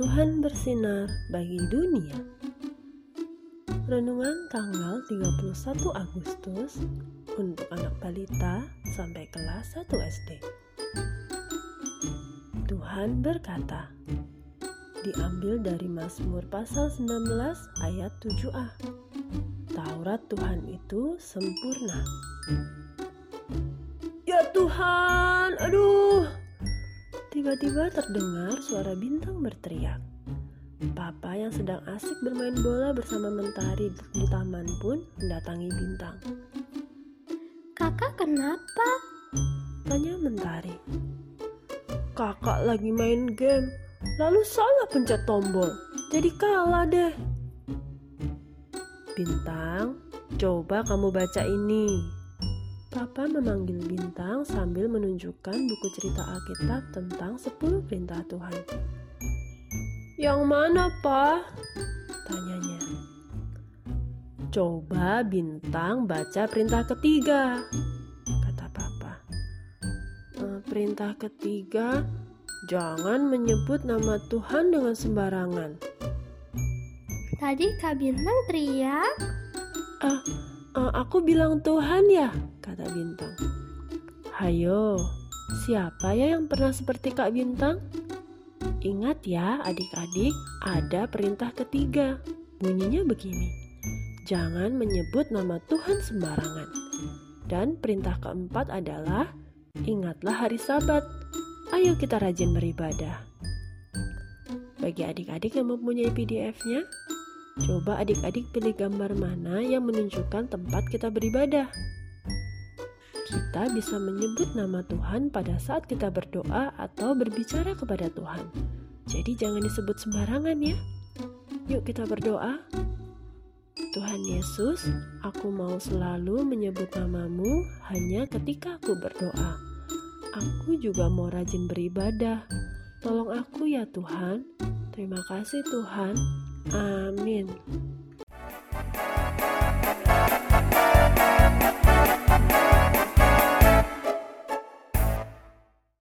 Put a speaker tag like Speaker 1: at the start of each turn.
Speaker 1: Tuhan bersinar bagi dunia. Renungan tanggal 31 Agustus untuk anak balita sampai kelas 1 SD. Tuhan berkata, diambil dari Mazmur pasal 19 ayat 7a. Taurat Tuhan itu sempurna. Ya Tuhan, aduh, Tiba-tiba terdengar suara bintang berteriak. Papa yang sedang asik bermain bola bersama Mentari di taman pun mendatangi bintang.
Speaker 2: Kakak kenapa?
Speaker 1: Tanya Mentari. Kakak lagi main game, lalu salah pencet tombol, jadi kalah deh. Bintang, coba kamu baca ini. Papa memanggil Bintang sambil menunjukkan buku cerita Alkitab tentang 10 perintah Tuhan. Yang mana, Pak? Tanyanya. Coba Bintang baca perintah ketiga, kata Papa. E, perintah ketiga, jangan menyebut nama Tuhan dengan sembarangan.
Speaker 2: Tadi Kak Bintang teriak.
Speaker 1: Ah, uh, aku bilang Tuhan ya, kata Bintang. Hayo, siapa ya yang pernah seperti Kak Bintang? Ingat ya adik-adik, ada perintah ketiga. Bunyinya begini. Jangan menyebut nama Tuhan sembarangan. Dan perintah keempat adalah ingatlah hari sabat. Ayo kita rajin beribadah. Bagi adik-adik yang mempunyai PDF-nya, Coba adik-adik pilih gambar mana yang menunjukkan tempat kita beribadah. Kita bisa menyebut nama Tuhan pada saat kita berdoa atau berbicara kepada Tuhan. Jadi jangan disebut sembarangan ya. Yuk kita berdoa. Tuhan Yesus, aku mau selalu menyebut namamu hanya ketika aku berdoa. Aku juga mau rajin beribadah. Tolong aku ya Tuhan. Terima kasih Tuhan. Amin. again.